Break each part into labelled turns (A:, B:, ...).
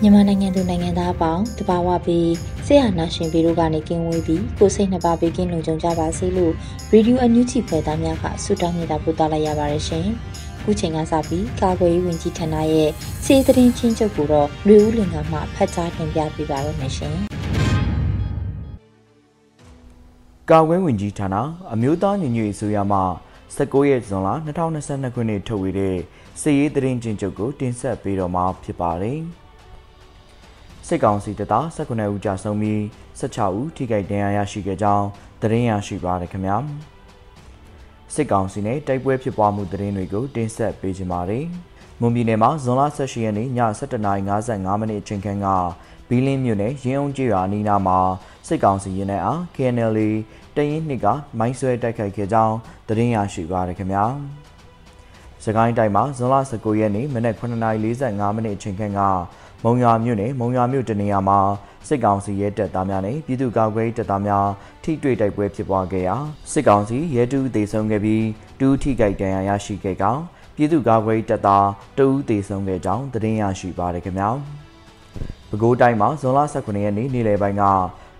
A: မြန်မာနိုင်ငံသူနိုင်ငံသားအပေါင်းတဘာဝပြီးဆရာနာရှင်ပြီးတို့ကနေကင်းဝေးပြီးကိုစိတ်နှစ်ပါးပြီးကင်းလုံခြုံကြပါစေလို့ရေဒီယိုအန်ယူဂျီဖွယ်သားများကဆုတောင်းနေတာပို့သလိုက်ရပါတယ်ရှင်။ခုချိန်ကစပြီးကာကွယ်ရေးဝန်ကြီးဌာနရဲ့စီးသတင်းချင်းချုပ်ကိုတော့လူဦးလင်ကမှဖတ်ကြားတင်ပြပေးပါရမရှင်။
B: ကာကွယ်ဝင်ကြီးဌာနအမျိုးသားညီညွတ်ရေးဆိုရမှ 19ရက်ဇွန်လ2022ခုနှစ်ထုတ်ဝေတဲ့စစ်ရေးသတင်းချင်းချုပ်ကိုတင်ဆက်ပေးတော့မှာဖြစ်ပါတယ်။စစ်ကောင်စီတပ်သား19ဦးကြာဆုံးပြီး16ဦးထိခိုက်ဒဏ်ရာရရှိခဲ့ကြောင်းသတင်းရရှိပါတယ်ခင်ဗျာ။စစ်ကောင်စီနဲ့တိုက်ပွဲဖြစ်ပွားမှုသတင်းတွေကိုတင်ဆက်ပေးကြပါမယ်။မွန်ပြည်နယ်မှာဇွန်လ18ရက်နေ့ည7:55မိနစ်အချိန်ခန့်ကဘီလင်းမြို့နယ်ရင်းအောင်ကျေးရွာအနီးနားမှာစစ်ကောင်စီရင်တဲ့အား KNL တရင်နှစ်ကမိုင်းဆွဲတိုက်ခိုက်ခဲ့ကြောင်းသတင်းရရှိပါရခင်ဗျာ။စကိုင်းတိုင်းမှာဇွန်လ19ရက်နေ့မနက်9:45မိနစ်အချိန်ခန့်ကမုံရွာမြို့နယ်မုံရွာမြို့တနေရာမှာစစ်ကောင်စီရဲတပ်သားများနဲ့ပြည်သူ့ကာကွယ်ရေးတပ်သားများထိတွေ့တိုက်ပွဲဖြစ်ပွားခဲ့ရာစစ်ကောင်စီရဲတူးတေဆုံးခဲ့ပြီးတူးထိကြိုက်ဒဏ်ရာရရှိခဲ့ကြောင်းပြည်သူ့ကာကွယ်ရေးတပ်သားတဦးတေဆုံးခဲ့ကြောင်းသတင်းရရှိပါရခင်ဗျာ။ပဲခူးတိုင်းမှာဇွန်လ18ရက်နေ့နေ့လယ်ပိုင်းက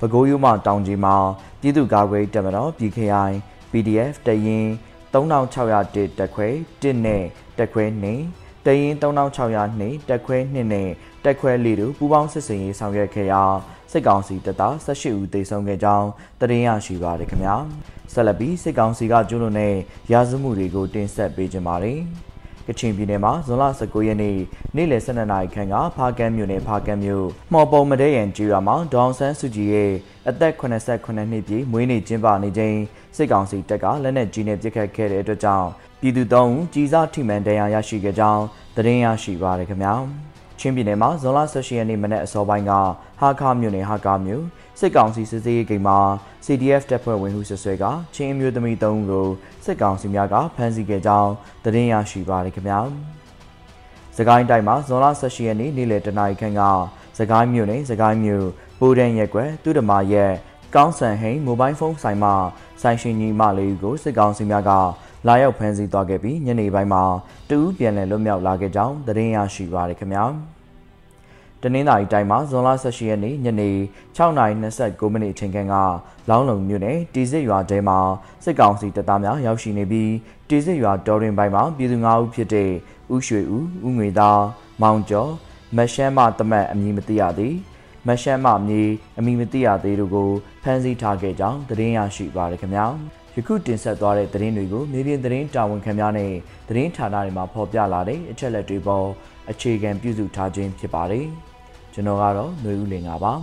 B: ပဲခူးရိုးမတောင်ကြီးမှာပြည်သူ့ကာကွယ်တပ်မတော် PKI PDF တရင်3601တက်ခွဲ1နဲ့တက်ခွဲ2တရင်3602တက်ခွဲ2နဲ့တက်ခွဲ4တို့ပူးပေါင်းစစ်စင်ရေးဆောင်ရွက်ခဲ့ရာစစ်ကောင်စီတပ်သား18ဦးသေဆုံးခဲ့ကြောင်းသတင်းရရှိပါရခင်ဗျာဆက်လက်ပြီးစစ်ကောင်စီကကျူးလွန်တဲ့ရာဇမှုတွေကိုတင်ဆက်ပေးကြပါမယ် ကချင်ပြည်နယ်မှာဇွန်လ19ရက်နေ့နေ့လယ်12နာရီခန့်ကဖားကန်းမြို့နယ်ဖားကန်းမြို့မှော်ပုံမတဲ့ရန်ကျွာမှာဒေါအောင်ဆန်းစုကြည်ရဲ့အသက်89နှစ်ပြည့်မွေးနေ့ကျင်းပနေချိန်စစ်ကောင်စီတပ်ကလက်နက်ကြီးနဲ့ပစ်ခတ်ခဲ့တဲ့အတွက်ကြောင့်ပြည်သူသုံးဦးကြီးစားထိမှန်တရားရရှိခဲ့ကြောင်းသတင်းရရှိပါရခင်ဗျာ ချင်းပြည်နယ်မှာဇွန်လ18ရက်နေ့မနက်အစောပိုင်းကဟာခါမြို့နယ်ဟာကာမြို့စစ်ကောင်စီစစ်စေးဂိမ်းမှာ CDF တပ်ဖွဲ့ဝင်ဟုဆွဆွဲကချင်းမျိုးသမီး၃ဦးကိုစစ်ကောင်စီများကဖမ်းဆီးခဲ့ကြောင်းသတင်းရရှိပါရခင်ဗျာ။စကိုင်းတိုင်းမှာဇွန်လ18ရက်နေ့နေ့လယ်တနာရီခန့်ကစကိုင်းမြို့နယ်စကိုင်းမြို့ပိုးဒန်ရက်ကွယ်သူတမရက်ကောင်းဆန်ဟိန်မိုဘိုင်းဖုန်းဆိုင်မှာဆိုင်ရှင်ကြီးမလေးဦးကိုစစ်ကောင်စီများက လာရောက်ဖမ်းဆီးသွားခဲ့ပြီးညနေပိုင်းမှာတူးပြန်လည်လွတ်မြောက်လာခဲ့ကြောင်းသတင်းရရှိပါရခင်ဗျာ။တနင်္သာရီတိုင်းမှာဇွန်လ18ရက်နေ့ညနေ6:29မိနစ်အချိန်ခန့်ကလောင်းလုံမြို့နယ်တီစစ်ရွာတဲမှာစစ်ကောင်စီတပ်သားများရောက်ရှိနေပြီးတီစစ်ရွာတော်ရင်ပိုင်းမှာပြည်သူ9ဦးဖြစ်တဲ့ဦးရွှေဦးဦးငွေသားမောင်ကျော်မရှမ်းမတမတ်အမည်မသိရသည်မရှမ်းမမြေအမည်မသိရသေးတို့ကိုဖမ်းဆီးထားခဲ့ကြောင်းသတင်းရရှိပါရခင်ဗျာ ယခုတင်ဆက်သွားတဲ့သတင်းတွေကိုမြေပြင်သတင်းတာဝန်ခံများနဲ့သတင်းဌာနတွေမှာဖော်ပြလာတဲ့အချက်လက်တွေပေါ်အခြေခံပြုစုထားခြင်းဖြစ်ပါတယ်။ကျွန်တော်ကတော့ຫນွေဦးလင်ပါပါ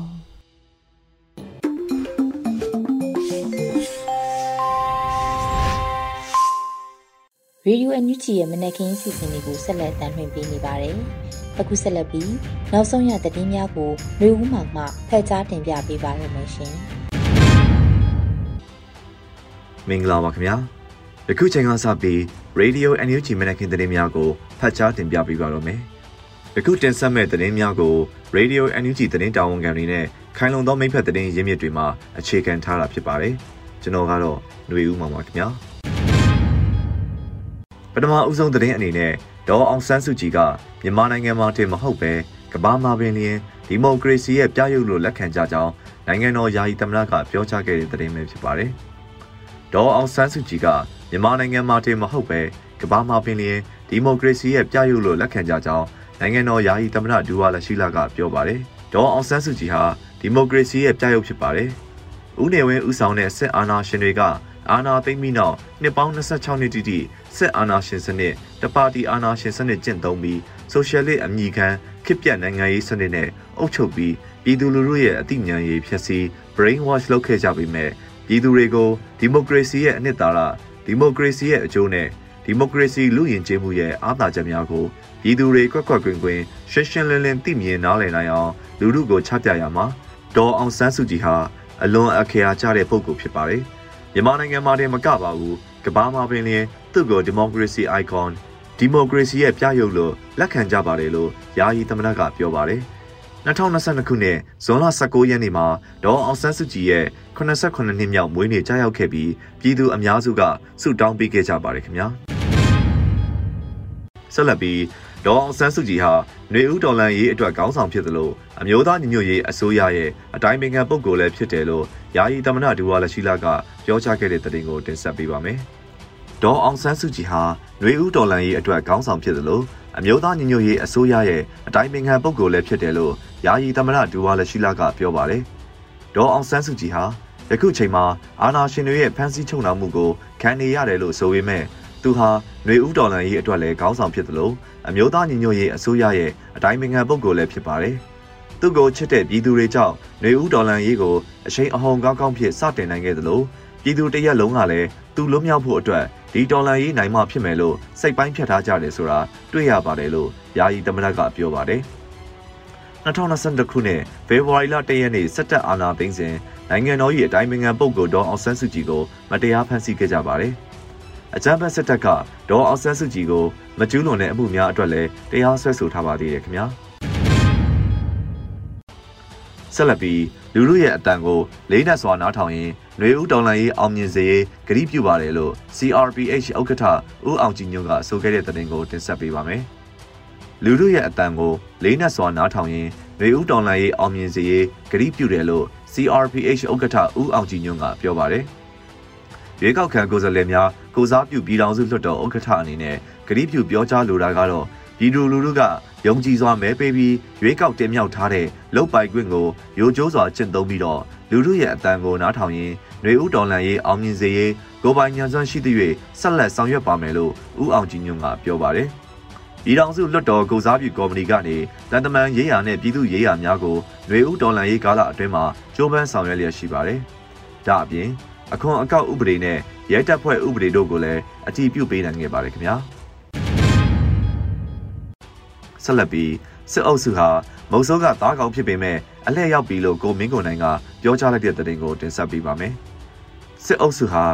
A: ရေဒီယိုအန်ယူဂျီရဲ့မနက်ခင်းစီစဉ်လေးကိုဆက်လက်တင်ပြပေးနေပါတယ်။အခုဆက်လက်ပြီးနောက်ဆုံးရသတင်းများကိုလူဦးမောင်မှဖတ်ကြားတင်ပြပေးပါရမရှင်။
C: မင်္ဂလာပါခင်ဗျာ။ယခုချိန်ကစပြီး Radio NUG မနက်ခင်းသတင်းများကိုဖတ်ကြားတင်ပြပေးပါရမယ်။ယခုတင်ဆက်မဲ့သတင်းများကို Radio NUG သတင်းတာဝန်ခံတွေနဲ့ခိုင်လုံသောမိဖက်သတင်းရင်းမြစ်တွေမှာအခြေခံထားတာဖြစ်ပါတယ်။ကျွန်တော်ကတော့ຫນွေဦးမှာပါခင်ဗျာ။ပထမအဦးဆုံးသတင်းအနေနဲ့ဒေါ်အောင်ဆန်းစုကြည်ကမြန်မာနိုင်ငံမှာတင်မဟုတ်ပဲကမ္ဘာမှာပင်လျင်ဒီမိုကရေစီရဲ့ပြရုပ်လို့လက်ခံကြကြောင်းနိုင်ငံတော်ယာယီသမ္မတကပြောကြားခဲ့တဲ့သတင်းပဲဖြစ်ပါတယ်။ ဒေါ်အောင်ဆန်းစုကြည်ကမြန်မာနိုင်ငံမှာတင်မဟုတ်ပဲကမ္ဘာမှာပင်လျင်ဒီမိုကရေစီရဲ့ပြရုပ်လို့လက်ခံကြကြောင်းနိုင်ငံတော်ယာယီသမ္မတဒူဝါလရှိလာကပြောပါတယ်။ဒေါ်အောင်ဆန်းစုကြည်ဟာဒီမိုကရေစီရဲ့ပြရုပ်ဖြစ်ပါတယ်။ဦးနေဝင်းဦးဆောင်တဲ့စစ်အာဏာရှင်တွေကအာဏာသိမ်းပြီးနောက်နှစ်ပေါင်း26နှစ်တိတိစစ်အာဏာရှင်စနစ်တပါတီအာဏာရှင်စနစ်ကျင့်သုံးပြီးဆိုရှယ်လစ်အမည်ခံခေတ်ပြတ်နိုင်ငံရေးစနစ်နဲ့အုပ်ချုပ်ပြီးပြည်သူလူထုရဲ့အသိဉာဏ်ရည်ဖြစ်စီ brain wash လုပ်ခဲ့ကြပေမဲ့ ပြည်သူတွေကိုဒီမိုကရေစီရဲ့အနှစ်သာရဒီမိုကရေစီရဲ့အကျိုးနဲ့ဒီမိုကရေစီလူယဉ်ကျေးမှုရဲ့အားသာချက်များကိုပြည်သူတွေကွက်ကွက်ကွင်းကွင်းရှင်းရှင်းလင်းလင်းသိမြင်နားလည်နိုင်အောင်လူထုကိုချပြရမှာဒေါ်အောင်ဆန်းစုကြည်ဟာအလွန်အခရာကျတဲ့ပုဂ္ဂိုလ်ဖြစ်ပါတယ်။မြန်မာနိုင်ငံမှာတည်းမကပါဘူးကမ္ဘာမှာပင်လျင်သူ့ကိုဒီမိုကရေစီ icon ဒီမိုကရေစီရဲ့ပြရုပ်လို့လက်ခံကြပါတယ်လို့ယာယီသမ္မတကပြောပါတယ်။ 2022ခုနှစ်ဇွန်လ19ရက်နေ့မှာဒေါ်အောင်ဆန်းစုကြည်ရဲ့89နှစ်မြောက်မွေးနေ့ကြာရောက်ခဲ့ပြီးပြည်သူအများစုကဆုတောင်းပေးခဲ့ကြပါတယ်ခင်ဗျာဆက်လက်ပြီးဒေါ်အောင်ဆန်းစုကြည်ဟာຫນွေဦးဒေါ်လန်ရေးအတွက်ခေါင်းဆောင်ဖြစ်သလိုအမျိုးသားညီညွတ်ရေးအစိုးရရဲ့အတိုင်းပင်ခံပုဂ္ဂိုလ်လည်းဖြစ်တယ်လို့ယာယီသမ္မတဒူဝါလရှိလာကပြောကြားခဲ့တဲ့သတင်းကိုတင်ဆက်ပေးပါမယ်ဒေါ်အောင်ဆန်းစုကြည်ဟာຫນွေဦးဒေါ်လန်ရေးအတွက်ခေါင်းဆောင်ဖြစ်သလို အမျိုးသားညီညွတ်ရေးအစိုးရရဲ့အတိုင်းပင်ခံပုဂ္ဂိုလ်လည်းဖြစ်တယ်လို့ယာယီသမ္မတဒူဝါလရှိလာကပြောပါတယ်ဒေါ်အောင်ဆန်းစုကြည်ဟာယခုချိန်မှာအာဏာရှင်တွေရဲ့ဖမ်းဆီးချုပ်နှောင်မှုကိုခံနေရတယ်လို့ဆိုပေမဲ့သူဟာຫນွေဦးဒေါ်လန်ရေးအတွက်လည်းခေါင်းဆောင်ဖြစ်သလိုအမျိုးသားညီညွတ်ရေးအစိုးရရဲ့အတိုင်းပင်ခံပုဂ္ဂိုလ်လည်းဖြစ်ပါတယ်။သူ့ကိုချစ်တဲ့ပြည်သူတွေကြောင့်ຫນွေဦးဒေါ်လန်ရေးကိုအရှိန်အဟုန်ကောင်းကောင်းဖြစ်စတင်နိုင်ခဲ့သလိုပြည်သူတရက်လုံးကလည်းသူလွတ်မြောက်ဖို့အတွက် ဒီဒေါ်လာရေးနိုင်မှဖြစ်မယ်လို့စိတ်ပိုင်းဖြတ်ထားကြတယ်ဆိုတာတွေ့ရပါတယ်လို့ယာယီသမ္မတကပြောပါတယ်။2022ခုနှစ်ဖေဖော်ဝါရီလ1ရက်နေ့စစ်တပ်အာဏာသိမ်းစဉ်နိုင်ငံတော်၏အတိုင်းအမြံပုဂ္ဂိုလ်ဒေါ်အောင်ဆန်းစုကြည်ကိုမတရားဖမ်းဆီးခဲ့ကြပါတယ်။အကြမ်းဖက်စစ်တပ်ကဒေါ်အောင်ဆန်းစုကြည်ကိုမကျူးလွန်တဲ့အမှုများအတွက်လည်းတရားစွဲဆိုထားပါသေးတယ်ခင်ဗျာ။ ဆက်လက်ပြီးလူလူရဲ့အတန်ကိုလေးနက်စွာနားထောင်ရင်ຫນွေဦးတော်လန်ရေးအောင်မြင်စေရေးဂရုပြုပါတယ်လို့ CRPH ဥက္ကဋ္ဌဦးအောင်ကြည်ညွန့်ကဆိုခဲ့တဲ့သတင်းကိုတင်ဆက်ပေးပါမယ်။လူလူရဲ့အတန်ကိုလေးနက်စွာနားထောင်ရင်ຫນွေဦးတော်လန်ရေးအောင်မြင်စေရေးဂရုပြုတယ်လို့ CRPH ဥက္ကဋ္ဌဦးအောင်ကြည်ညွန့်ကပြောပါတယ်။ရွေးကောက်ခံကိုယ်စားလှယ်များကိုစားပြုပြည်ထောင်စုလွှတ်တော်ဥက္ကဋ္ဌအနေနဲ့ဂရုပြုပြောကြားလိုတာကတော့ပြည်သူလူထုက ယုံကြည်စွာမဲပေးပြီးရွေးကောက်တင်မြှောက်ထားတဲ့လုတ်ပိုက်ခွင့်ကိုရိုကြိုးစွာကျင့်သုံးပြီးတော့လူထုရဲ့အတန်ကိုနားထောင်ရင်းຫນွေဦးတော်လန်ရေးအောင်မြင်စေရေးကိုပိုင်ညံစွမ်းရှိသည့်ဆက်လက်ဆောင်ရွက်ပါမယ်လို့ဦးအောင်ကြည်ညွန့်ကပြောပါတယ်။ပြည်ထောင်စုလွှတ်တော်ကုစားပြုကော်မတီကနေတန်တမန်ရေးရာနဲ့ပြည်သူရေးရာများကိုຫນွေဦးတော်လန်ရေးကာလအတွင်းမှာကြိုးပမ်းဆောင်ရွက်လျက်ရှိပါတယ်။ဒါအပြင်အခွန်အကောက်ဥပဒေနဲ့ရဲတပ်ဖွဲ့ဥပဒေတို့ကိုလည်းအတည်ပြုပေးနိုင်ခဲ့ပါတယ်ခင်ဗျာ။ ဆက်လက်ပြီးစစ်အုပ်စုဟာမုံစိုးကသားကောင်ဖြစ်ပေမဲ့အလှည့်ရောက်ပြီလို့ကိုမင်းကိုနိုင်ကပြောကြားလိုက်တဲ့သတင်းကိုတင်ဆက်ပေးပါမယ်။စစ်အုပ်စုဟာ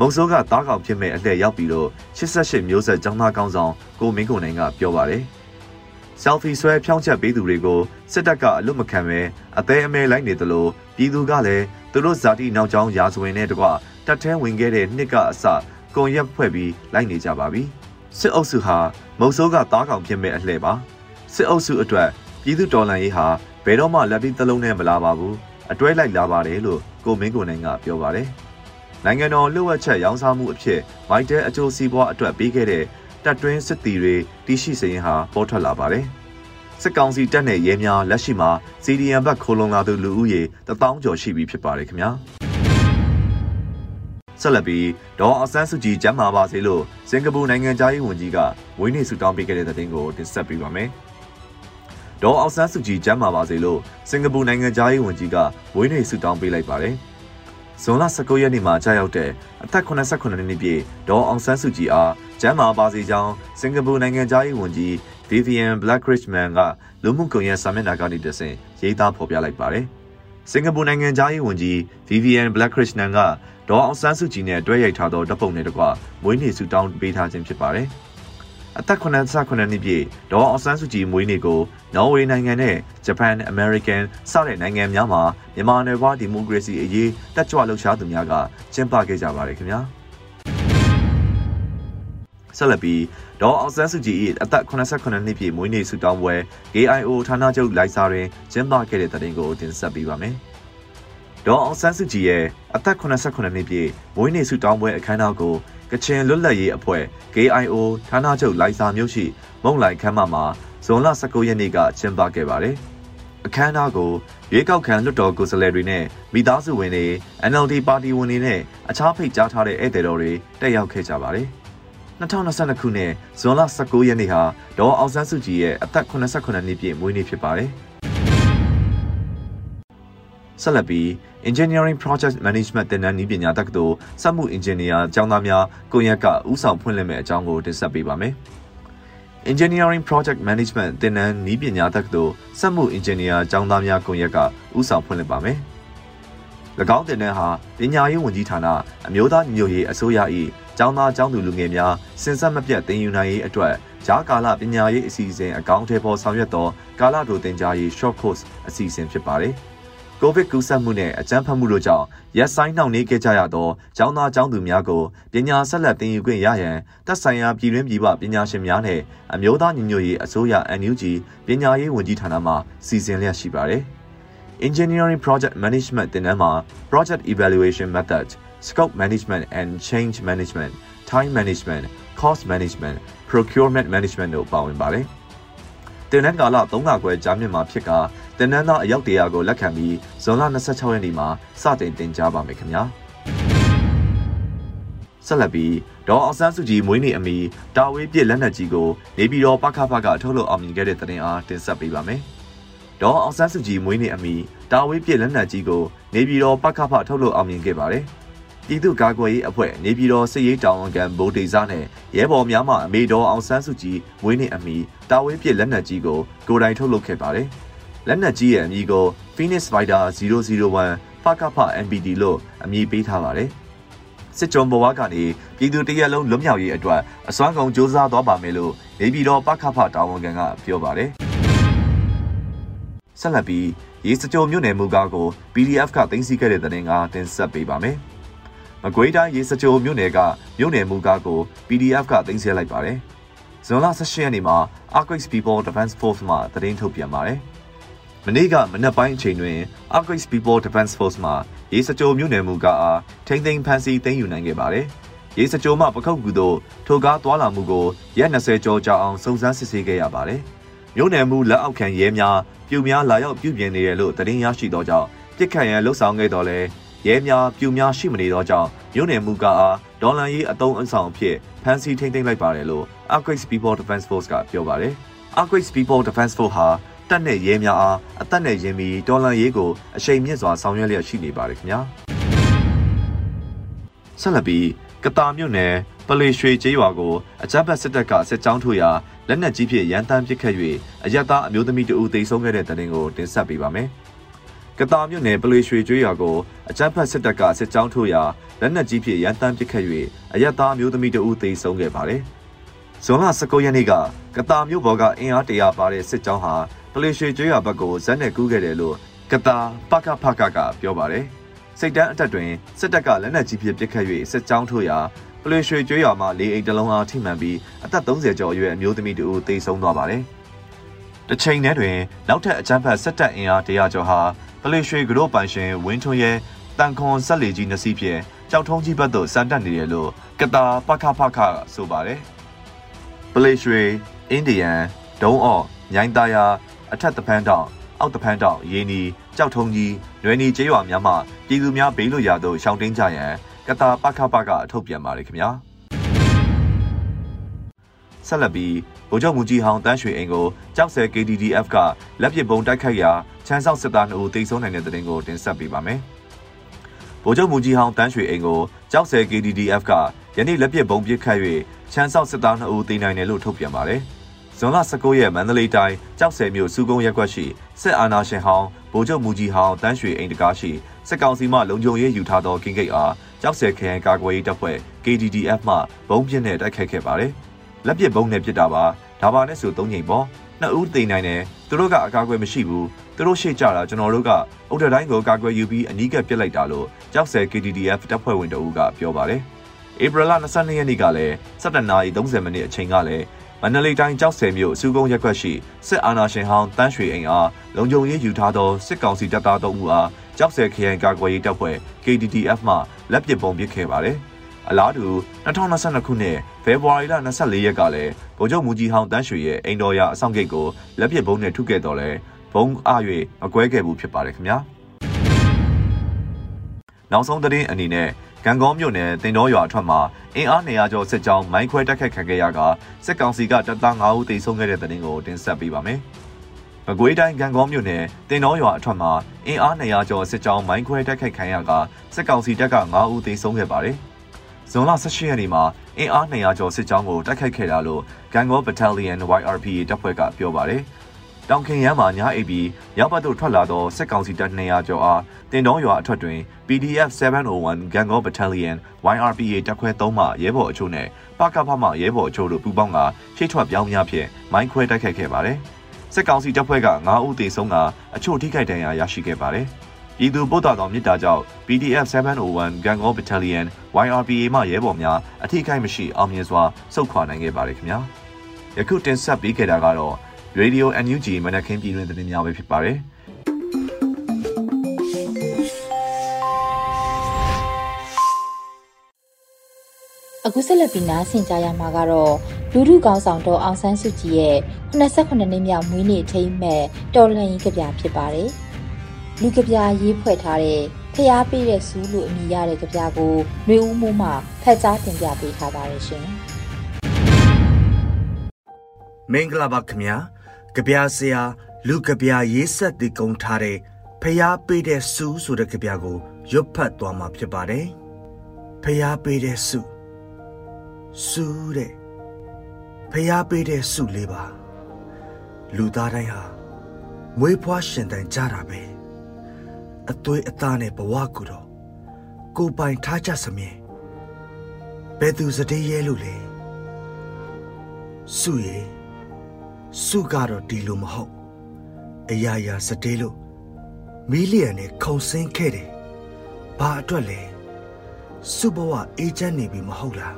C: မုံစိုးကသားကောင်ဖြစ်မဲ့အလှည့်ရောက်ပြီလို့88မျိုးဆက်ចောင်းသားကောင်းဆောင်ကိုမင်းကိုနိုင်ကပြောပါတယ်။ selfie ဆွဲဖြောင်းချက်ပေးသူတွေကိုစစ်တပ်ကအလွတ်မခံပဲအသေးအမဲလိုက်နေသလိုပြည်သူကလည်းသူတို့ဇာတိနောက်ကျောင်းရာဇဝင်နဲ့တကွတက်ထဲဝင်ခဲ့တဲ့နှစ်ကအစကွန်ရက်ဖွဲ့ပြီးလိုက်နေကြပါပြီ။စစ်အုပ်စုဟာမုံစိုးကသားကောင်ဖြစ်မဲ့အလှည့်ပါ။ စစ်အုပ်စုအတွက်ပြည်သူတော်လှန်ရေးဟာဘယ်တော့မှလက်ပြီးသလုံးနဲ့မလာပါဘူးအတွဲလိုက်လာပါတယ်လို့ကိုမင်းကိုနိုင်ကပြောပါတယ်နိုင်ငံတော်လှုပ်ဝက်ချက်ရောင်းစားမှုအဖြစ်မိုက်တဲအကျိုးစီးပွားအတွက်ပေးခဲ့တဲ့တပ်တွင်းစစ်တီတွေတရှိစရင်ဟာပေါ်ထွက်လာပါတယ်စစ်ကောင်စီတပ်နဲ့ရဲများလက်ရှိမှာ CDM ဘက်ခိုးလုံလာသူလူဦးရေ1000ကျော်ရှိပြီဖြစ်ပါတယ်ခင်ဗျာဆက်လက်ပြီးဒေါ်အဆန်းစုကြည်ကျမ်းမာပါစေလို့စင်ကာပူနိုင်ငံသားရေးဝန်ကြီးကဝင်းနေဆုတောင်းပေးခဲ့တဲ့တဲ့တင်ကိုတင်ဆက်ပေးပါမယ်။ ဒေါ်အောင်ဆန်းစုကြည်ကျမ်းမာပါစေလို့စင်ကာပူနိုင်ငံသားရေးဝန်ကြီးကဝင်းနေဆုတောင်းပေးလိုက်ပါတယ်။ဇွန်လ19ရက်နေ့မှာကြာရောက်တဲ့အသက်89နှစ်ပြည့်ဒေါ်အောင်ဆန်းစုကြည်အားကျမ်းမာပါစေကြောင်းစင်ကာပူနိုင်ငံသားရေးဝန်ကြီး Vivian Blackridgeman ကလူမှုကွန်ရက်စာမျက်နှာကနေတဆင့်ရေးသားဖော်ပြလိုက်ပါတယ်။စင်ကာပူနိုင်ငံသားရေးဝန်ကြီး Vivian Blackridgeman ကဒေါ်အောင်ဆန်းစုကြည်နဲ့တွဲရိုက်ထားသောဓာတ်ပုံတွေတကွမွေးနေ့ဆုတောင်းပေးထားခြင်းဖြစ်ပါတယ်။ အသက်89နှစ်ပြည့်ဒေါ်အောင်ဆန်းစုကြည်မွေးနေ့ကိုနော်ဝေနိုင်ငံနဲ့ဂျပန်အမေရိကန်စတဲ့နိုင်ငံများမှာမြန်မာနယ်ပွားဒီမိုကရေစီအရေးတက်ကြွလှုပ်ရှားသူများကကျင်းပခဲ့ကြပါတယ်ခင်ဗျာဆက်လက်ပြီးဒေါ်အောင်ဆန်းစုကြည်၏အသက်89နှစ်ပြည့်မွေးနေ့ဆုတောင်းပွဲ KIO ဌာနချုပ်လိုက်စာတွင်ကျင်းပခဲ့တဲ့တဲ့တင်ကိုတင်ဆက်ပေးပါမယ်ဒေါ်အောင်ဆန်းစုကြည်ရဲ့အသက်89နှစ်ပြည့်မွေးနေ့ဆုတောင်းပွဲအခမ်းအနားကို ကချင်လွတ်လပ်ရေးအဖွဲ့ KIO ဌာနချုပ်လိုင်စာမြို့ရှိမုံလိုက်ခမ်းမမှာဇွန်လ19ရက်နေ့ကကျင်းပခဲ့ပါတယ်။အခမ်းအနားကိုရွေးကောက်ခံလွှတ်တော်ကိုယ်စားလှယ်တွေနဲ့မိသားစုဝင်တွေ NLD ပါတီဝင်တွေနဲ့အခြားဖိတ်ကြားထားတဲ့ဧည့်သည်တော်တွေတက်ရောက်ခဲ့ကြပါတယ်။2022ခုနှစ်ဇွန်လ19ရက်နေ့ဟာဒေါ်အောင်ဆန်းစုကြည်ရဲ့အသက်89နှစ်ပြည့်မွေးနေ့ဖြစ်ပါတယ်။ ဆက်လက်ပြီး Engineering Project Management သင်တန်းနည်းပညာတက္ကသိုလ်စက်မှုအင်ဂျင်နီယာကျောင်းသားများကိုရက်ကဦးဆောင်ဖွင့်လှစ်မဲ့အကြောင်းကိုတင်ဆက်ပေးပါမယ်။ Engineering Project Management သင်တန်းနည်းပညာတက္ကသိုလ်စက်မှုအင်ဂျင်နီယာကျောင်းသားများကိုရက်ကဦးဆောင်ဖွင့်လှစ်ပါမယ်။၎င်းသင်တန်းဟာပညာရေးဝန်ကြီးဌာနအမျိုးသားညီညွတ်ရေးအစိုးရ၏ကျောင်းသားကျောင်းသူလူငယ်များစင်ဆက်မပြတ်သင်ယူနိုင်ရေးအတွက်ဂျားကာလပညာရေးအစီအစဉ်အကောင့်ထဲပေါ်ဆောင်ရွက်သောကာလတိုသင်ကြားရေး short course အစီအစဉ်ဖြစ်ပါတယ်။ ကိုဗစ်ကူးစက်မှုနဲ့အကြမ်းဖက်မှုတို့ကြောင့်ရက်ဆိုင်နှောင့်နှေးခဲ့ကြရသောကျောင်းသားကျောင်းသူများကိုပညာဆက်လက်သင်ယူခွင့်ရရန်သက်ဆိုင်ရာပြည်တွင်းပြည်ပပညာရှင်များနဲ့အမျိုးသားညီညွတ်ရေးအစိုးရ NUG ပညာရေးဝန်ကြီးဌာနမှစီစဉ်လျက်ရှိပါတယ်။ Engineering Project Management သင်တန်းမှာ Project Evaluation Method, Scope Management and Change Management, Time Management, Cost Management, Procurement Management တို့ပါဝင်ပါတယ်။တင်နန်းကာလ3လခွဲကြာမြင့်မှာဖြစ်က တင်နန်းသားအယောက်တရာကိုလက်ခံပြီးဇွန်လ26ရက်နေ့မှာစတင်တင်ကြားပါမယ်ခင်ဗျာဆက်လက်ပြီးဒေါ်အောင်ဆန်းစုကြည်မွေးနေ့အမီတာဝေးပြစ်လက်နက်ကြီးကိုနေပြည်တော်ပခဖကထုတ်လုပ်အောင်မြင်ခဲ့တဲ့တဲ့တင်အားတင်ဆက်ပေးပါမယ်ဒေါ်အောင်ဆန်းစုကြည်မွေးနေ့အမီတာဝေးပြစ်လက်နက်ကြီးကိုနေပြည်တော်ပခဖထုတ်လုပ်အောင်မြင်ခဲ့ပါတယ်ပြည်သူ့ကာကွယ်ရေးအဖွဲ့နေပြည်တော်စစ်ရေးတောင်ဝန်ခံဗိုလ်ဒေဇာနဲ့ရဲဘော်များမှအမေတော်အောင်ဆန်းစုကြည်မွေးနေ့အမီတာဝေးပြစ်လက်နက်ကြီးကိုကိုယ်တိုင်ထုတ်လုပ်ခဲ့ပါတယ်။ လက်နက်ကြီးရဲ့အမည်ကို Phoenix Fighter 001ဖကဖ MPD လို့အမည်ပေးထားပါတယ်။စစ်ကြုံဘဝကနေပြည်သူတရက်လုံးလွတ်မြောက်ရေးအတွက်အစွမ်းကုန်စ조사သွားပါမယ်လို့နေပြည်တော်ပကဖတာဝန်ခံကပြောပါတယ်။ဆက်လက်ပြီးရေစကြိုမြို့နယ်မူကားကို PDF ကတင်စီခဲ့တဲ့တဲ့ငါတင်ဆက်ပေးပါမယ်။မကွေးတိုင်းရေစကြိုမြို့နယ်ကမြို့နယ်မူကားကို PDF ကတင်ဆက်လိုက်ပါတယ်။ဇွန်လ18ရက်နေ့မှာ Arquix People Defense Force မှသတင်းထုတ်ပြန်ပါတယ်။ မနေ့ကမနက်ပိုင်းအချိန်တွင် Arctic People Defense Force မှရေစကြိုမြို့နယ်မူကားအားထိမ့်သိမ်းဖမ်းဆီးသိမ်းယူနိုင်ခဲ့ပါတယ်။ရေစကြိုမှပခုတ်ကူတို့ထိုကားသွာလာမှုကိုရက်20ကျော်ကြာအောင်စုံစမ်းစစ်ဆေးခဲ့ရပါတယ်။မြို့နယ်မူလက်အောက်ခံရဲများပြူများလာရောက်ပြုပြင်နေတယ်လို့သတင်းရရှိသောကြောင့်ပြစ်ခတ်ရန်လှုပ်ဆောင်ခဲ့တော်လဲရဲများပြူများရှိမနေသောကြောင့်မြို့နယ်မူကားအားဒေါ်လာရေးအတုံးအဆောင်အဖြစ်ဖမ်းဆီးထိမ့်သိမ်းလိုက်ပါတယ်လို့ Arctic People Defense Force ကပြောပါတယ်။ Arctic People Defense Force ဟာ တပ်နဲ့ရဲများအားအသက်နဲ့ရင်းပြီးတော်လန်ရေးကိုအရှိန်မြင့်စွာဆောင်ရွက်လျက်ရှိနေပါတယ်ခင်ဗျာဆက်လက်ပြီးကတာမြို့နယ်ပလေရွှေကျေးရွာကိုအကြမ်းဖက်စစ်တပ်ကစစ်ကြောင်းထိုးရာလက်နက်ကြီးဖြင့်ရန်တမ်းပစ်ခတ်၍အရတားအမျိုးသမီးတဦးသေဆုံးခဲ့တဲ့တဲ့တင်ကိုတင်ဆက်ပေးပါမယ်ကတာမြို့နယ်ပလေရွှေကျွေးရွာကိုအကြမ်းဖက်စစ်တပ်ကစစ်ကြောင်းထိုးရာလက်နက်ကြီးဖြင့်ရန်တမ်းပစ်ခတ်၍အရတားအမျိုးသမီးတဦးသေဆုံးခဲ့ပါတယ်။ဇွန်လ19ရက်နေ့ကကတာမြို့ပေါ်ကအင်အားတရာပါတဲ့စစ်ကြောင်းဟာ ပလေရွှေကျွေးရဘက်ကိုဇက်နဲ့ကူးခဲ့တယ်လို့ကတာပကဖကကပြောပါတယ်။စိတ်တန်းအတက်တွင်စစ်တပ်ကလက်နက်ကြီးဖြင့်ပစ်ခတ်၍စစ်ကြောင်းထိုးရာပလေရွှေကျွေးရမှာလေအိတ်တလုံးအားထိမှန်ပြီးအသက်30ကျော်အရွယ်အမျိုးသမီးတူသေဆုံးသွားပါတယ်။တစ်ချိန်တည်းတွင်နောက်ထပ်အကြမ်းဖက်စစ်တပ်အင်အားတရာကျော်ဟာပလေရွှေကရိုပိုင်ရှင်ဝင်းထွန်းရဲ့တန်ခွန်ဆက်လေကြီးနှစ်စီးဖြင့်ကြောက်ထုံးကြီးဘက်သို့စမ်းတက်နေတယ်လို့ကတာပခဖခဆိုပါတယ်။ပလေရွှေအင်ဒီယန်ဒုံးအော့ညိုင်းသားယာ အထက်တပန်းတောင်အောက်တပန်းတောင်ရေနီကြောက်ထုံကြီးနွေနီကျေးရွာများမှပြည်သူများဘေးလွတ်ရာသို့ရှောင်တင်းကြရန်ကတာပခပကအထုတ်ပြန်ပါတယ်ခင်ဗျာဆက်လက်ပြီးဗိုလ်ချုပ်မူကြီးဟောင်းတန်းရွှေအိမ်ကိုကြောက်ဆယ် KDDF ကလက်ပစ်ပုံတိုက်ခိုက်ရာချမ်းဆောက်စစ်သား2ဦးတိတ်ဆုံးနိုင်တဲ့တဲ့တင်ကိုတင်ဆက်ပေးပါမယ်။ဗိုလ်ချုပ်မူကြီးဟောင်းတန်းရွှေအိမ်ကိုကြောက်ဆယ် KDDF ကယနေ့လက်ပစ်ပုံပစ်ခတ်၍ချမ်းဆောက်စစ်သား2ဦးတိတ်နိုင်တယ်လို့ထုတ်ပြန်ပါတယ်။ ဇွန်လ19ရက်မန္တလေးတိုင်းကြောက်ဆယ်မြို့စုကုန်းရက်ကွက်ရှိစစ်အာဏာရှင်ဟောင်းဗိုလ်ချုပ်မူကြီးဟောင်းတန်းရွှေအိမ်တကားရှိစစ်ကောင်စီမှလုံခြုံရေးယူထားသောကင်းဂိတ်အားကြောက်ဆယ်ခရိုင်ကာကွယ်ရေးတပ်ဖွဲ့ KDDF မှဘုံပြင်းနဲ့တိုက်ခိုက်ခဲ့ပါတယ်။လက်ပစ်ဘုံနဲ့ပစ်တာပါ။ဒါပါနဲ့ဆိုသုံးချိန်ပေါ့။နှစ်ဦးတိန်နိုင်တယ်။သူတို့ကအကာအကွယ်မရှိဘူး။သူတို့ရှေ့ကြတာကျွန်တော်တို့ကအုတ်တတိုင်းကိုကာကွယ်ယူပြီးအနီးကပ်ပစ်လိုက်တာလို့ကြောက်ဆယ် KDDF တပ်ဖွဲ့ဝင်တအူးကပြောပါတယ်။ဧပြီလ22ရက်နေ့ကလည်း17:30မိနစ်အချိန်ကလည်းမ န္တလေးတိုင်းကြောက်ဆယ်မြို့စုကုန်းရက်ကွက်ရှိစစ်အာဏာရှင်ဟောင်းတန်းရွှေအိမ်အားလုံခြုံရေးယူထားသောစစ်ကောင်စီတပ်သားတို့မှုအားကြောက်ဆယ်ခရိုင်ကာကွယ်ရေးတပ်ဖွဲ့ KDDF မှလက်ပစ်ပုံပစ်ခဲ့ပါတယ်။အလားတူ2022ခုနှစ်ဖေဖော်ဝါရီလ24ရက်ကလည်းဗိုလ်ချုပ်မူကြီးဟောင်းတန်းရွှေရဲ့အိမ်တော်ရအဆောင်ဂိတ်ကိုလက်ပစ်ဘုံနဲ့ထုခဲ့တော့လဲဘုံအား၍မကွဲခဲ့ဘူးဖြစ်ပါတယ်ခင်ဗျာနောက်ဆုံးသတင်းအနေနဲ့ ကံကောမြို့နယ်တင်တော်ရွာအထွက်မှာအင်အား200ကျော်စစ်ကြောင်းမိုင်းခွဲတိုက်ခိုက်ခံခဲ့ရကစစ်ကောင်စီကတပ်သား9ဦးသေဆုံးခဲ့တဲ့သတင်းကိုတင်ဆက်ပေးပါမယ်။မကွေးတိုင်းကံကောမြို့နယ်တင်တော်ရွာအထွက်မှာအင်အား200ကျော်စစ်ကြောင်းမိုင်းခွဲတိုက်ခိုက်ခံရကစစ်ကောင်စီတပ်က9ဦးသေဆုံးခဲ့ပါတယ်။ဇွန်လ18ရက်နေ့မှာအင်အား200ကျော်စစ်ကြောင်းကိုတိုက်ခိုက်ခဲ့တာလို့ဂန်ကော Battalion YRPA တပ်ဖွဲ့ကပြောပါတယ်။ တောင်ခင်ရမ်းမှာညာအိပ်ပြီးရောက်ပတ်သို့ထွက်လာသောစစ်ကောင်စီတပ်200ကျော်အားတင်တောရွာအထွက်တွင် PDF 701 Gango Battalion YRPA တပ်ခွဲ3မှရဲဘော်အချို့နဲ့ပကဖမှရဲဘော်အချို့တို့ပူးပေါင်းကရှေ့ထွက်ပြောင်းများဖြင့်မိုင်းခွဲတိုက်ခိုက်ခဲ့ပါတယ်။စစ်ကောင်စီတပ်ဖွဲ့က9ဦးသေဆုံးကအချို့ထိခိုက်ဒဏ်ရာရရှိခဲ့ပါတယ်။ပြည်သူပို့တာတော်မြစ်တာကြောင့် PDF 701 Gango Battalion YRPA မှရဲဘော်များအထိခိုက်မရှိအောင်မြင်စွာစုခွာနိုင်ခဲ့ပါတယ်ခင်ဗျာ။ယခုတင်ဆက်ပေးခဲ့တာကတော့ Radio NUG မနက်ခင်းပြည်တွင်သတင်းများပဲဖြစ်ပါတယ်။
A: အခုဆက်လက်ပြီးနားဆင်ကြရမှာကတော့လူထုကောင်းဆောင်တော်အောင်ဆန်းစုကြည်ရဲ့89နှစ်မြောက်မွေးနေ့ထိမ်းမဲ့တော်လှန်ရေးကြပြဖြစ်ပါတယ်။လူကြပြရေးဖွဲ့ထားတဲ့ဖျားပေးတဲ့စူးလို့အမည်ရတဲ့ကြပြကိုနှွေဦးမိုးမှဖက်ကြားတင်ပြပေးထားပါတယ်ရှင်။
D: မင်္ဂလာပါခင်ဗျာ ကြပြဆရာလူကြပြရေးဆက်တည်ကုံထားတဲ့ဖျားပေးတဲ့စူးဆိုတဲ့ကြပြကိုရွတ်ဖတ်သွားမှာဖြစ်ပါတယ်။ဖျားပေးတဲ့စူးစူးတဲ့ဖျားပေးတဲ့စုလေးပါလူသားတိုင်းဟာမွေးဖွားရှင်တန်ကြတာပဲအသွေးအသားနဲ့ဘဝကူတော့ကိုပိုင်ထားကြစမြင်ဘယ်သူစတေးရဲလို့လဲစုရည် စုကတော့ဒီလိုမဟုတ်အရာရာစတေးလို့မီလီယံနဲ့ခုံစင်းခဲ့တယ်ဘာအတွက်လဲစုဘဝအေးချမ်းနေပြီမဟုတ်လား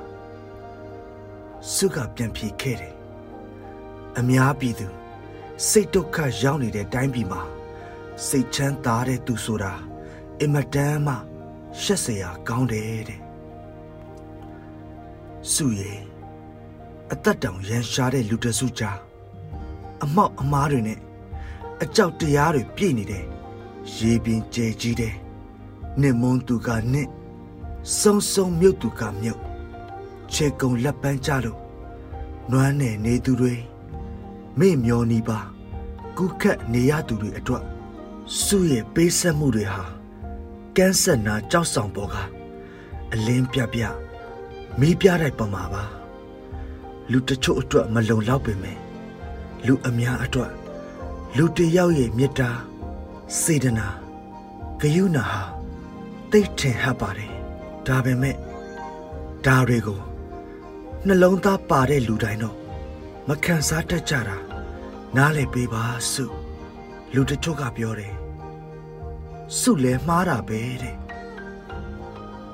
D: စုကပြန်ပြေခဲ့တယ်အများပြည်သူစိတ်ဒုက္ခရောက်နေတဲ့တိုင်းပြည်မှာစိတ်ချမ်းသာတဲ့သူဆိုတာအင်မတန်မှရှက်စရာကောင်းတယ်တဲ့စုရဲ့အသက်တောင်ရန်ရှားတဲ့လူတစုကြား အမောက်အမားတွေနဲ့အကြောက်တရားတွေပြည့်နေတယ်ရေပင်ကြဲကြီးတယ်နစ်မွန်းသူကနစ်စုံစုံမြုပ်သူကမြုပ်ခြေကုံလက်ပန်းကြလို့နွမ်းနယ်နေသူတွေမေ့မျောနေပါကုခတ်နေရသူတွေအတွက်စုရဲ့ပေးဆက်မှုတွေဟာကန်းဆက်နာကြောက်ဆောင်ပေါ်ကအလင်းပြပြမီးပြတဲ့ပမာပါလူတချို့အတွက်မလုံလောက်ပေမဲ့ လူအများအတွက်လူတယောက်ရဲ့မေတ္တာစေတနာဂယုဏဟာသိထင်ဟပ်ပါတယ်ဒါပေမဲ့ဒါတွေကိုနှလုံးသားပါတဲ့လူတိုင်းတော့မခံစားတတ်ကြတာနားလည်ပေးပါစုလူတချို့ကပြောတယ်စုလဲမှားတာပဲတဲ့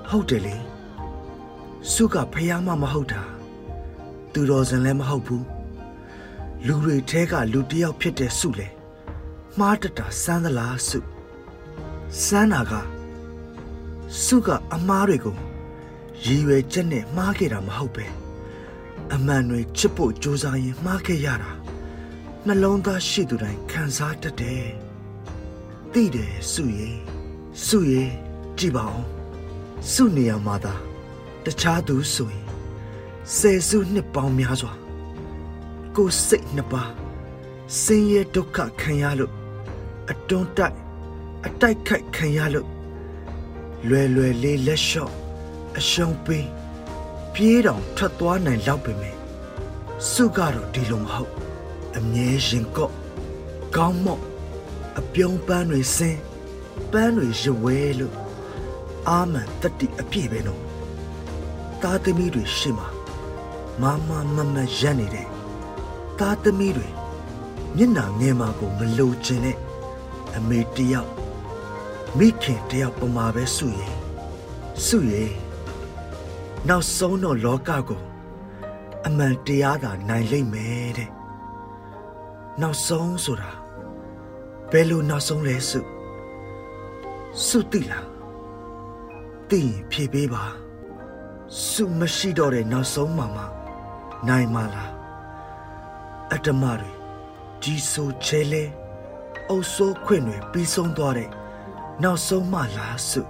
D: ဟုတ်တယ်လေစုကဖះမမဟုတ်တာသူတော်စင်လည်းမဟုတ်ဘူး လူတွေထဲကလူတယောက်ဖြစ်တဲ့စုလဲမှားတတာစမ်းသလားစုစမ်းတာကစုကအမားတွေကိုရည်ရွယ်ချက်နဲ့မှားခဲ့တာမဟုတ်ပဲအမှန်တွေချစ်ဖို့ကြိုးစားရင်မှားခဲ့ရတာနှလုံးသားရှိသူတိုင်းခံစားတတ်တယ်သိတယ်စုရဲ့စုရဲ့ကြည်ပါအောင်စုနေရမှာသာတခြားသူဆိုရင်ဆယ်စုနှစ်ပေါင်းများစွာ ကိုယ်စိတ်နှစ်ပါးဆင်းရဲဒုက္ခခံရလို့အတွန်းတိုက်အတိုက်ခိုက်ခံရလို့လွယ်လွယ်လေးလက်လျှော့အရှုံးပေးပြေးတောင်ထွက်သွားနိုင်လောက်ပေမဲ့စုကတော့ဒီလိုမဟုတ်အမြဲရင်ကော့ကောင်းမော့အပြုံးပန်းတွေစင်းပန်းတွေရွဝဲလို့အာမန်တတိအပြည့်ပဲနော်သားသမီးတွေရှေ့မှာမမမမရက်နေတဲ့ သားသမီးတွေမျက်နှာငယ်မှာကိုမလိုချင်တဲ့အမေတယောက်မိခင်တယောက်ပမာပဲစုရင်စုရင်နောက်ဆုံးတော့လောကကိုအမှန်တရားသာနိုင်လိမ့်မယ်တဲ့နောက်ဆုံးဆိုတာဘယ်လိုနောက်ဆုံးလဲစုစုတိလားသိရင်ဖြေပေးပါစုမရှိတော့တဲ့နောက်ဆုံးမှမှနိုင်မလား အတ္တမတွေကြီးဆိုချဲလဲအုပ်ဆိုးခွင့်တွေပြီးဆုံးသွားတဲ့နောက်ဆုံးမှလားစု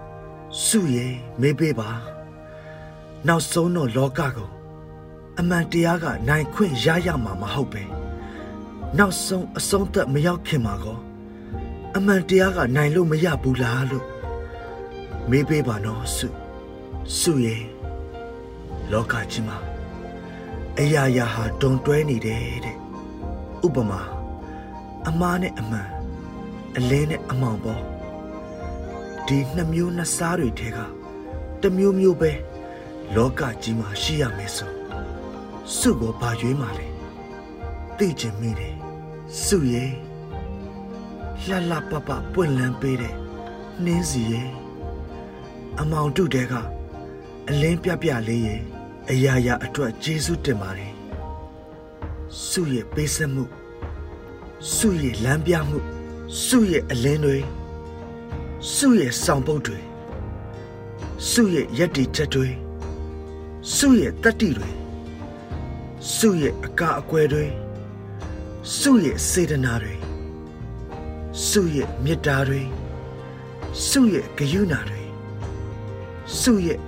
D: စုရဲ့မေးပေးပါနောက်ဆုံးတော့လောကကိုအမှန်တရားကနိုင်ခွင့်ရရမှာမဟုတ်ပဲနောက်ဆုံးအဆုံးသက်မရောက်ခင်မှာကောအမှန်တရားကနိုင်လို့မရဘူးလားလို့မေးပေးပါနော်စုစုရဲ့လောကကြီးမှာအရာရာဟာတုံတွဲနေတယ်တဲ့ ဥပမာအမားနဲ့အမှန်အလင်းနဲ့အမောင်ပေါ်ဒီနှစ်မျိုးနှစ်စားတွေထဲကတစ်မျိုးမျိုးပဲလောကကြီးမှာရှိရမယ်ဆိုစုကိုဘာရွေးမှလဲသိချင်မိတယ်စုရဲ့လှလှပပပွင့်လန်းပေးတဲ့နှင်းစီရဲ့အမောင်တုတဲကအလင်းပြပြလေးရဲ့အရာရာအတွက်ကျေးဇူးတင်ပါတယ် စုရဲ့ပေးဆက်မှုစုရဲ့လမ်းပြမှုစုရဲ့အလင်းတွေစုရဲ့ဆောင်ပုတ်တွေစုရဲ့ယက်တီချက်တွေစုရဲ့တတ္တိတွေစုရဲ့အကာအကွယ်တွေစုရဲ့စေတနာတွေစုရဲ့မေတ္တာတွေစုရဲ့ဂရုဏာတွေစုရဲ့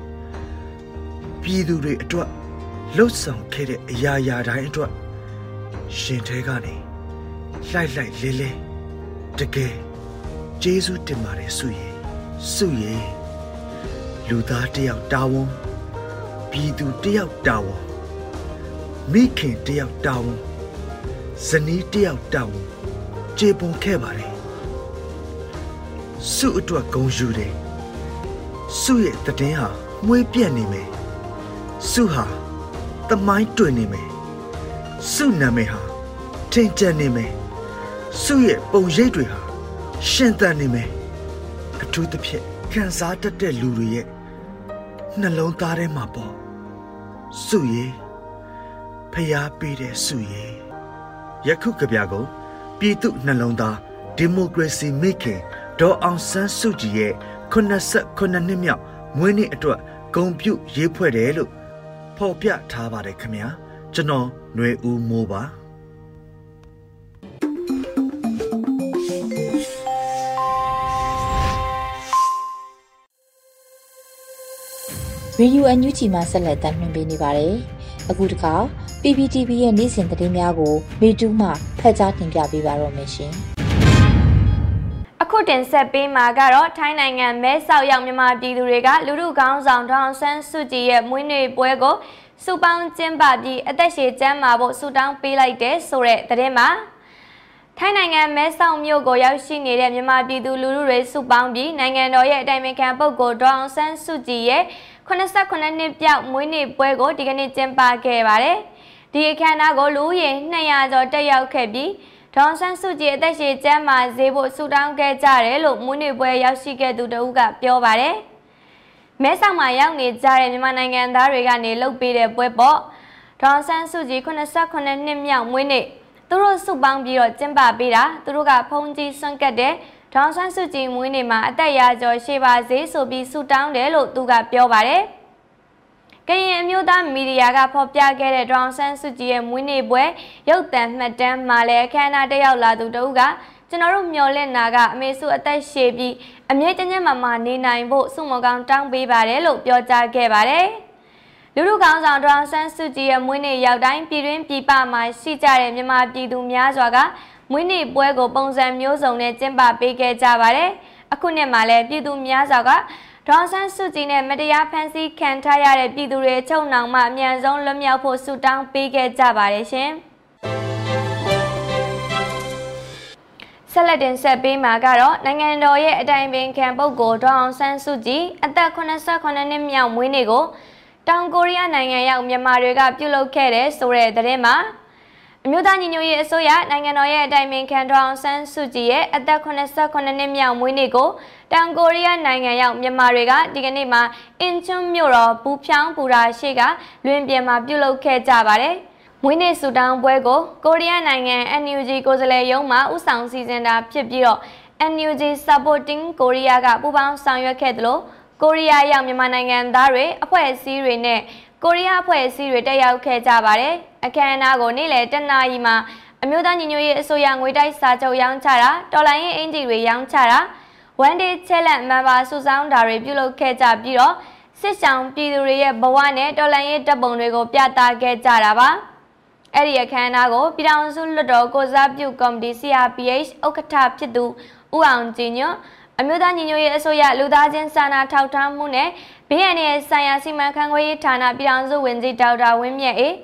D: ပြည်သူတွေအတွက်လှုပ်ဆောင်ခဲ့တဲ့အရာရာတိုင်းအတွက် ရှင်ထဲကနေလှိုက်လှိုက်လဲလဲတကယ်ကျေးဇူးတင်ပါတယ်စုရဲ့စုရဲ့လူသားတယောက်တာဝန်ပြည်သူတယောက်တာဝန်မိခင်တယောက်တာဝန်ဇနီးတယောက်တာဝန်ခြေပွန်ခဲ့ပါတယ်စုအတွက်ဂုံယူတယ်စုရဲ့တည်င်းဟာမွေးပြက်နေမယ်စုဟာတမိုင်းတွင်နေမယ် စုနာမည်ဟာထင်ကျန်နေမယ်စုရဲ့ပုံရိပ်တွေဟာရှင်သန်နေမယ်အထူးသဖြင့်ခံစားတတ်တဲ့လူတွေရဲ့နှလုံးသားထဲမှာပေါ့စုရဲ့ဖျားပေးတဲ့စုရဲ့ယခုကဗျာကိုပြည်သူနှလုံးသားဒီမိုကရေစီမိခင်ဒေါ်အောင်ဆန်းစုကြည်ရဲ့89နှစ်မြောက်မွေးနေ့အတွက်ဂုံပြုရေးဖွဲ့တယ်လို့ဖော်ပြထားပါတယ်ခင်ဗျာ ကျွန်တော်ຫນွေဦးမိုးပါ
A: ရေဒီယိုအန်ယူဂျီမှာဆက်လက်တင်ပြနေပါတယ်။အခုတခါ PPTV ရဲ့နေ့စဉ်သတင်းများကိုမေတူးမှဖတ်ကြားတင်ပြပေးပါတော့မယ်ရှင်။
E: အခုတင်ဆက်ပေးမှာကတော့ထိုင်းနိုင်ငံမဲဆောက်ရောက်မြန်မာပြည်သူတွေကလူလူကောင်းဆောင်ဒေါအောင်ဆန်းစုကြည်ရဲ့မွေးနေ့ပွဲကို စုပေါင်းကျင်းပပြီးအသက်ရှည်ကျန်းမာဖို့ဆုတောင်းပေးလိုက်တဲ့ဆိုတဲ့သတင်းမှာထိုင်းနိုင်ငံမဲဆောက်မြို့ကိုရောက်ရှိနေတဲ့မြန်မာပြည်သူလူထုတွေစုပေါင်းပြီးနိုင်ငံတော်ရဲ့အတိုင်ပင်ခံပုဂ္ဂိုလ်ဒေါအောင်ဆန်းစုကြည်ရဲ့89နှစ်ပြောက်မွေးနေ့ပွဲကိုဒီကနေ့ကျင်းပခဲ့ပါတယ်။ဒီအခမ်းအနားကိုလူဦးရေ200ကျော်တက်ရောက်ခဲ့ပြီးဒေါန်ဆန်းစုကြည်အသက်ရှည်ကျန်းမာဈေးဖို့ဆူတောင်းခဲ့ကြတယ်လို့မွေးနေ့ပွဲရောက်ရှိခဲ့သူတဦးကပြောပါတယ်။ မဲဆောက်မှာရောက်နေကြတဲ့မြန်မာနိုင်ငံသားတွေကနေလှုပ်ပေးတဲ့ပွဲပေါ့။ဒေါန်ဆန်းစုကြည်89နှစ်မြောက်မွေးနေ့သူတို့စုပေါင်းပြီးတော့ကျင်းပပေးတာသူတို့ကဖုန်ကြီးစွန့်ကတ်တဲ့ဒေါန်ဆန်းစုကြည်မွေးနေ့မှာအသက်ရာကျော်ရှေ့ပါစေဆိုပြီးဆုတောင်းတယ်လို့သူကပြောပါတယ်။ကရင်အမျိုးသားမီဒီယာကဖော်ပြခဲ့တဲ့ဒေါန်ဆန်းစုကြည်ရဲ့မွေးနေ့ပွဲရုပ်သံမှတ်တမ်းမှာလည်းအခမ်းအနားတက်ရောက်လာသူတဦးက ကျွန်တော်တို့မျှော်လင့်တာကအမေစုအသက်ရှည်ပြီးအမြဲတမ်းမှမှနေနိုင်ဖို့စုမကောင်းတောင်းပေးပါတယ်လို့ပြောကြားခဲ့ပါတယ်။လူလူကောင်းဆောင်ဒေါန်ဆန်းစုကြည်ရဲ့မွေးနေ့ရောက်တိုင်းပြည်တွင်းပြည်ပမှာရှိကြတဲ့မြန်မာပြည်သူများစွာကမွေးနေ့ပွဲကိုပုံစံမျိုးစုံနဲ့ကျင်းပပေးခဲ့ကြပါတယ်။အခုနှစ်မှာလည်းပြည်သူများစွာကဒေါ်ဆန်းစုကြည်နဲ့မတရားဖန်ဆီးခံထားရတဲ့ပြည်သူတွေချုပ်နှောင်မှအမြန်ဆုံးလွတ်မြောက်ဖို့ဆုတောင်းပေးခဲ့ကြပါတယ်ရှင်။ ဆက်လက်တင်ဆက်ပေးမှာကတော့နိုင်ငံတော်ရဲ့အတိုင်ပင်ခံပုဂ္ဂိုလ်ဒေါအောင်ဆန်းစုကြည်အသက်89နှစ်မြောက်မွေးနေ့ကိုတောင်ကိုရီးယားနိုင်ငံရောက်မြန်မာတွေကပြုလုပ်ခဲ့တဲ့ဆိုတဲ့သတင်းမှာအမျိုးသားညီညွတ်ရေးအစိုးရနိုင်ငံတော်ရဲ့အတိုင်ပင်ခံဒေါအောင်ဆန်းစုကြည်ရဲ့အသက်89နှစ်မြောက်မွေးနေ့ကိုတောင်ကိုရီးယားနိုင်ငံရောက်မြန်မာတွေကဒီကနေ့မှာအင်ချွန်းမြို့တော်ဘူဖြောင်းပူရာရှိကလွင်ပြင်မှာပြုလုပ်ခဲ့ကြပါတယ်။ မွေးနေ့ဆူတောင်းပွဲကိုကိုရီးယားနိုင်ငံ NUG ကိုယ်စားလှယ်ရုံးမှဥဆောင်စီစဉ်တာဖြစ်ပြီးတော့ NUG Supporting Korea ကပူးပေါင်းဆောင်ရွက်ခဲ့သလိုကိုရီးယားရောက်မြန်မာနိုင်ငံသားတွေအဖွဲ့အစည်းတွေနဲ့ကိုရီးယားအဖွဲ့အစည်းတွေတက်ရောက်ခဲ့ကြပါတယ်အခမ်းအနားကိုနေ့လယ်တနာရီမှာအမျိုးသားညီညွတ်ရေးအစိုးရငွေတိုက်စာချုပ်ရောင်းချတာတော်လိုင်းရင်အင်ဂျီတွေရောင်းချတာ one day challenge member စုဆောင်းတာတွေပြုလုပ်ခဲ့ကြပြီးတော့စစ်ဆောင်ပြည်သူတွေရဲ့ဘဝနဲ့တော်လှန်ရေးတပ်ပုံတွေကိုပြသခဲ့ကြတာပါ အဲ့ဒီအခမ်းအနားကိုပြည်ထောင်စုလွှတ်တော်ကိုစားပြုကော်မတီ CRPH ဥက္ကဋ္ဌဖြစ်သူဦးအောင်ကြည်ညွန့်အမျိုးသားညီညွတ်ရေးအစိုးရလူသားချင်းစာနာထောက်ထားမှုနဲ့ BNN ဆိုင်ရာစီမံခန့်ခွဲရေးဌာနပြည်ထောင်စုဝန်ကြီးဒေါက်တာဝင်းမြတ်အေး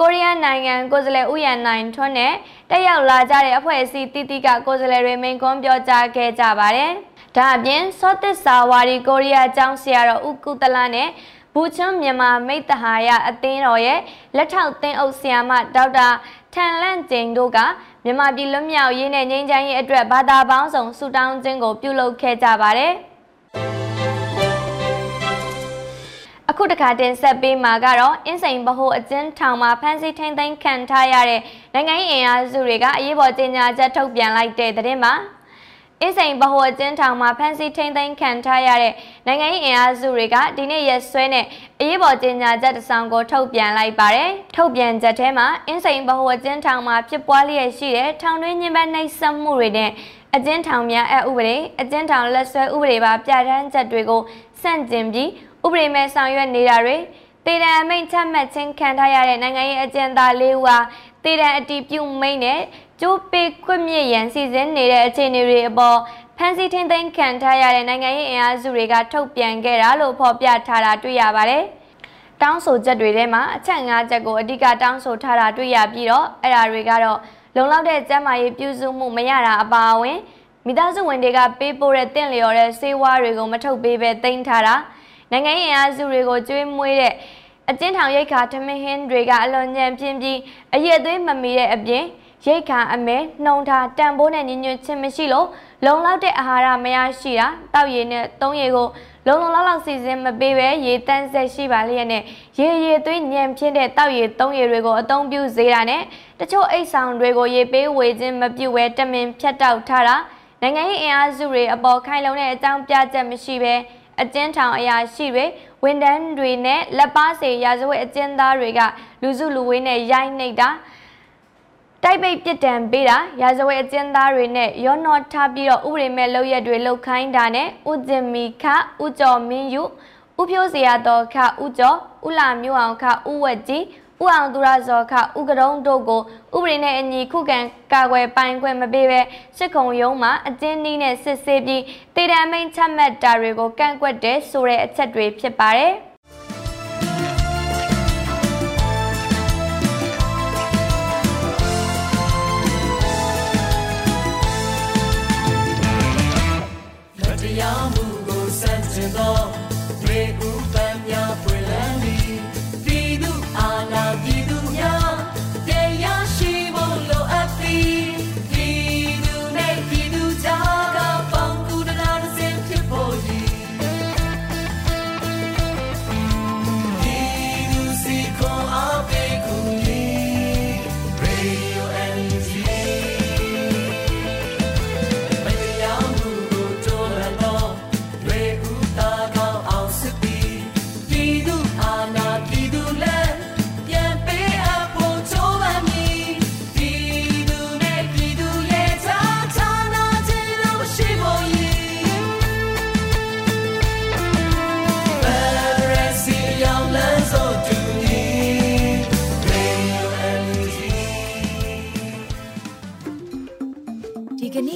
E: ကိုရီးယားနိုင်ငံကိုယ်စားလှယ်ဦးရန်နိုင်ထွန်းနဲ့တက်ရောက်လာကြတဲ့အဖွဲ့အစည်းတီတီကကိုယ်စားလှယ်တွေမိန့်ခွန်းပြောကြားခဲ့ကြပါတယ်။ဒါအပြင်စောသစ္စာဝါဒီကိုရီးယားကျောင်းဆရာတော်ဦးကုသလနဲ့ ဘူချွန်းမြန်မာမိတ်တဟာရအသင်းတော်ရဲ့လက်ထောက်သင်းအုပ်ဆရာမဒေါက်တာထန်လန့်ကျင်တို့ကမြန်မာပြည်လွတ်မြောက်ရေးနဲ့ငြိမ်းချမ်းရေးအတွက်ဘာသာပေါင်းစုံဆုတောင်းခြင်းကိုပြုလုပ်ခဲ့ကြပါတယ်။အခုတခါတင်ဆက်ပေးမှာကတော့အင်းစိန်ဗဟိုအကျဉ်းထောင်မှာဖမ်းဆီးထိန်းသိမ်းခံထားရတဲ့နိုင်ငံရေးအင်အားစုတွေကအရေးပေါ်ကြေညာချက်ထုတ်ပြန်လိုက်တဲ့သတင်းမှာ အင်းစိန်ဗဟိုအကျဉ်းထောင်မှာဖမ်းဆီးထိန်းသိမ်းခံထားရတဲ့နိုင်ငံရေးအင်အားစုတွေကဒီနေ့ရက်စွဲနဲ့အရေးပေါ်ကြေညာချက်တစ်စောင်ကိုထုတ်ပြန်လိုက်ပါတယ်။ထုတ်ပြန်ချက်ထဲမှာအင်းစိန်ဗဟိုအကျဉ်းထောင်မှာဖြစ်ပွားလျက်ရှိတဲ့ထောင်တွင်းညှဉ်းပန်းနှိပ်စက်မှုတွေနဲ့အကျဉ်းထောင်များအဥပဒေအကျဉ်းထောင်လက်ဆွဲဥပဒေပါပြဋ္ဌာန်းချက်တွေကိုစန့်ကျင်ပြီးဥပဒေမဲ့ဆောင်ရွက်နေတာတွေတေတံအမိန့်ချမှတ်ခြင်းခံထားရတဲ့နိုင်ငံရေးအကျဉ်းသား၄ဦးဟာ တေတံအတီးပြုတ်မိန့်နဲ့ကျိုးပေခွင့်မြင့်ရန်စီစဉ်နေတဲ့အခြေအနေတွေအပေါ်ဖန်စီထင်းသိမ်းခံထားရတဲ့နိုင်ငံရေးအင်အားစုတွေကထုတ်ပြန်ခဲ့တာလို့ဖော်ပြထားတာတွေ့ရပါတယ်။တောင်းဆိုချက်တွေထဲမှာအချက်၅ချက်ကိုအဓိကတောင်းဆိုထားတာတွေ့ရပြီးတော့အဲ့ဒါတွေကတော့လုံလောက်တဲ့ကျန်းမာရေးပြုစုမှုမရတာအပါအဝင်မိသားစုဝင်တွေကပေးပို့တဲ့တင့်လျော်တဲ့ဆေးဝါးတွေကိုမထုတ်ပေးဘဲတင်ထားတာနိုင်ငံရေးအားစုတွေကိုကျွေးမွေးတဲ့ အကျဉ်းထောင်ရိတ်ခါထမင်းဟင်းတွေကအလွန်ညံပြင်းပြီးအရက်သွေးမမီတဲ့အပြင်ရိတ်ခါအမဲနှုံထားတန်ဖိုးနဲ့ညညွတ်ချင်းမရှိလို့လုံလောက်တဲ့အာဟာရမရရှိတာတောက်ရည်နဲ့သုံးရည်ကိုလုံလုံလောက်လောက်စီစဉ်မပေးပဲရေတန်းဆက်ရှိပါလျက်နဲ့ရေရေသွေးညံပြင်းတဲ့တောက်ရည်သုံးရည်တွေကိုအသုံးပြုစေတာနဲ့တချို့အိတ်ဆောင်တွေကိုရေပေးဝေခြင်းမပြုဘဲတမင်ဖြတ်တောက်ထားတာနိုင်ငံရေးအင်အားစုတွေအပေါ်ခိုင်လုံတဲ့အကြောင်းပြချက်မရှိဘဲ အကျဉ်းထောင်အရာရှိတွေဝန်ထမ်းတွေနဲ့လက်ပါစေရာဇဝတ်အကျဉ်းသားတွေကလူစုလူဝေးနဲ့ရိုက်နှိပ်တာတိုက်ပိတ်ပြစ်ဒဏ်ပေးတာရာဇဝတ်အကျဉ်းသားတွေနဲ့ရောနောထားပြီးတော့ဥပဒေမဲ့လုပ်ရက်တွေလုပ်ခိုင်းတာနဲ့ဥကျင်မီခဥကျော်မင်းယူဥဖြိုးစရာတော်ခဥကျော်ဥလာမျိုးအောင်ခဥဝက်ကြီး ဥအောင်သူရဇော်ခဥကတုံးတို့ကိုဥပဒေနဲ့အညီခုခံကာကွယ်ပိုင်ခွင့်မပေးဘဲစစ်ခုံရုံးမှာအကျဉ်းနည်းနဲ့စစ်ဆေးပြီးတေတံမိန်ချမှတ်တာတွေကိုကန့်ကွက်တဲ့ဆိုတဲ့အချက်တွေဖြစ်ပါတယ်။
F: ရေ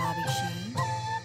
F: ။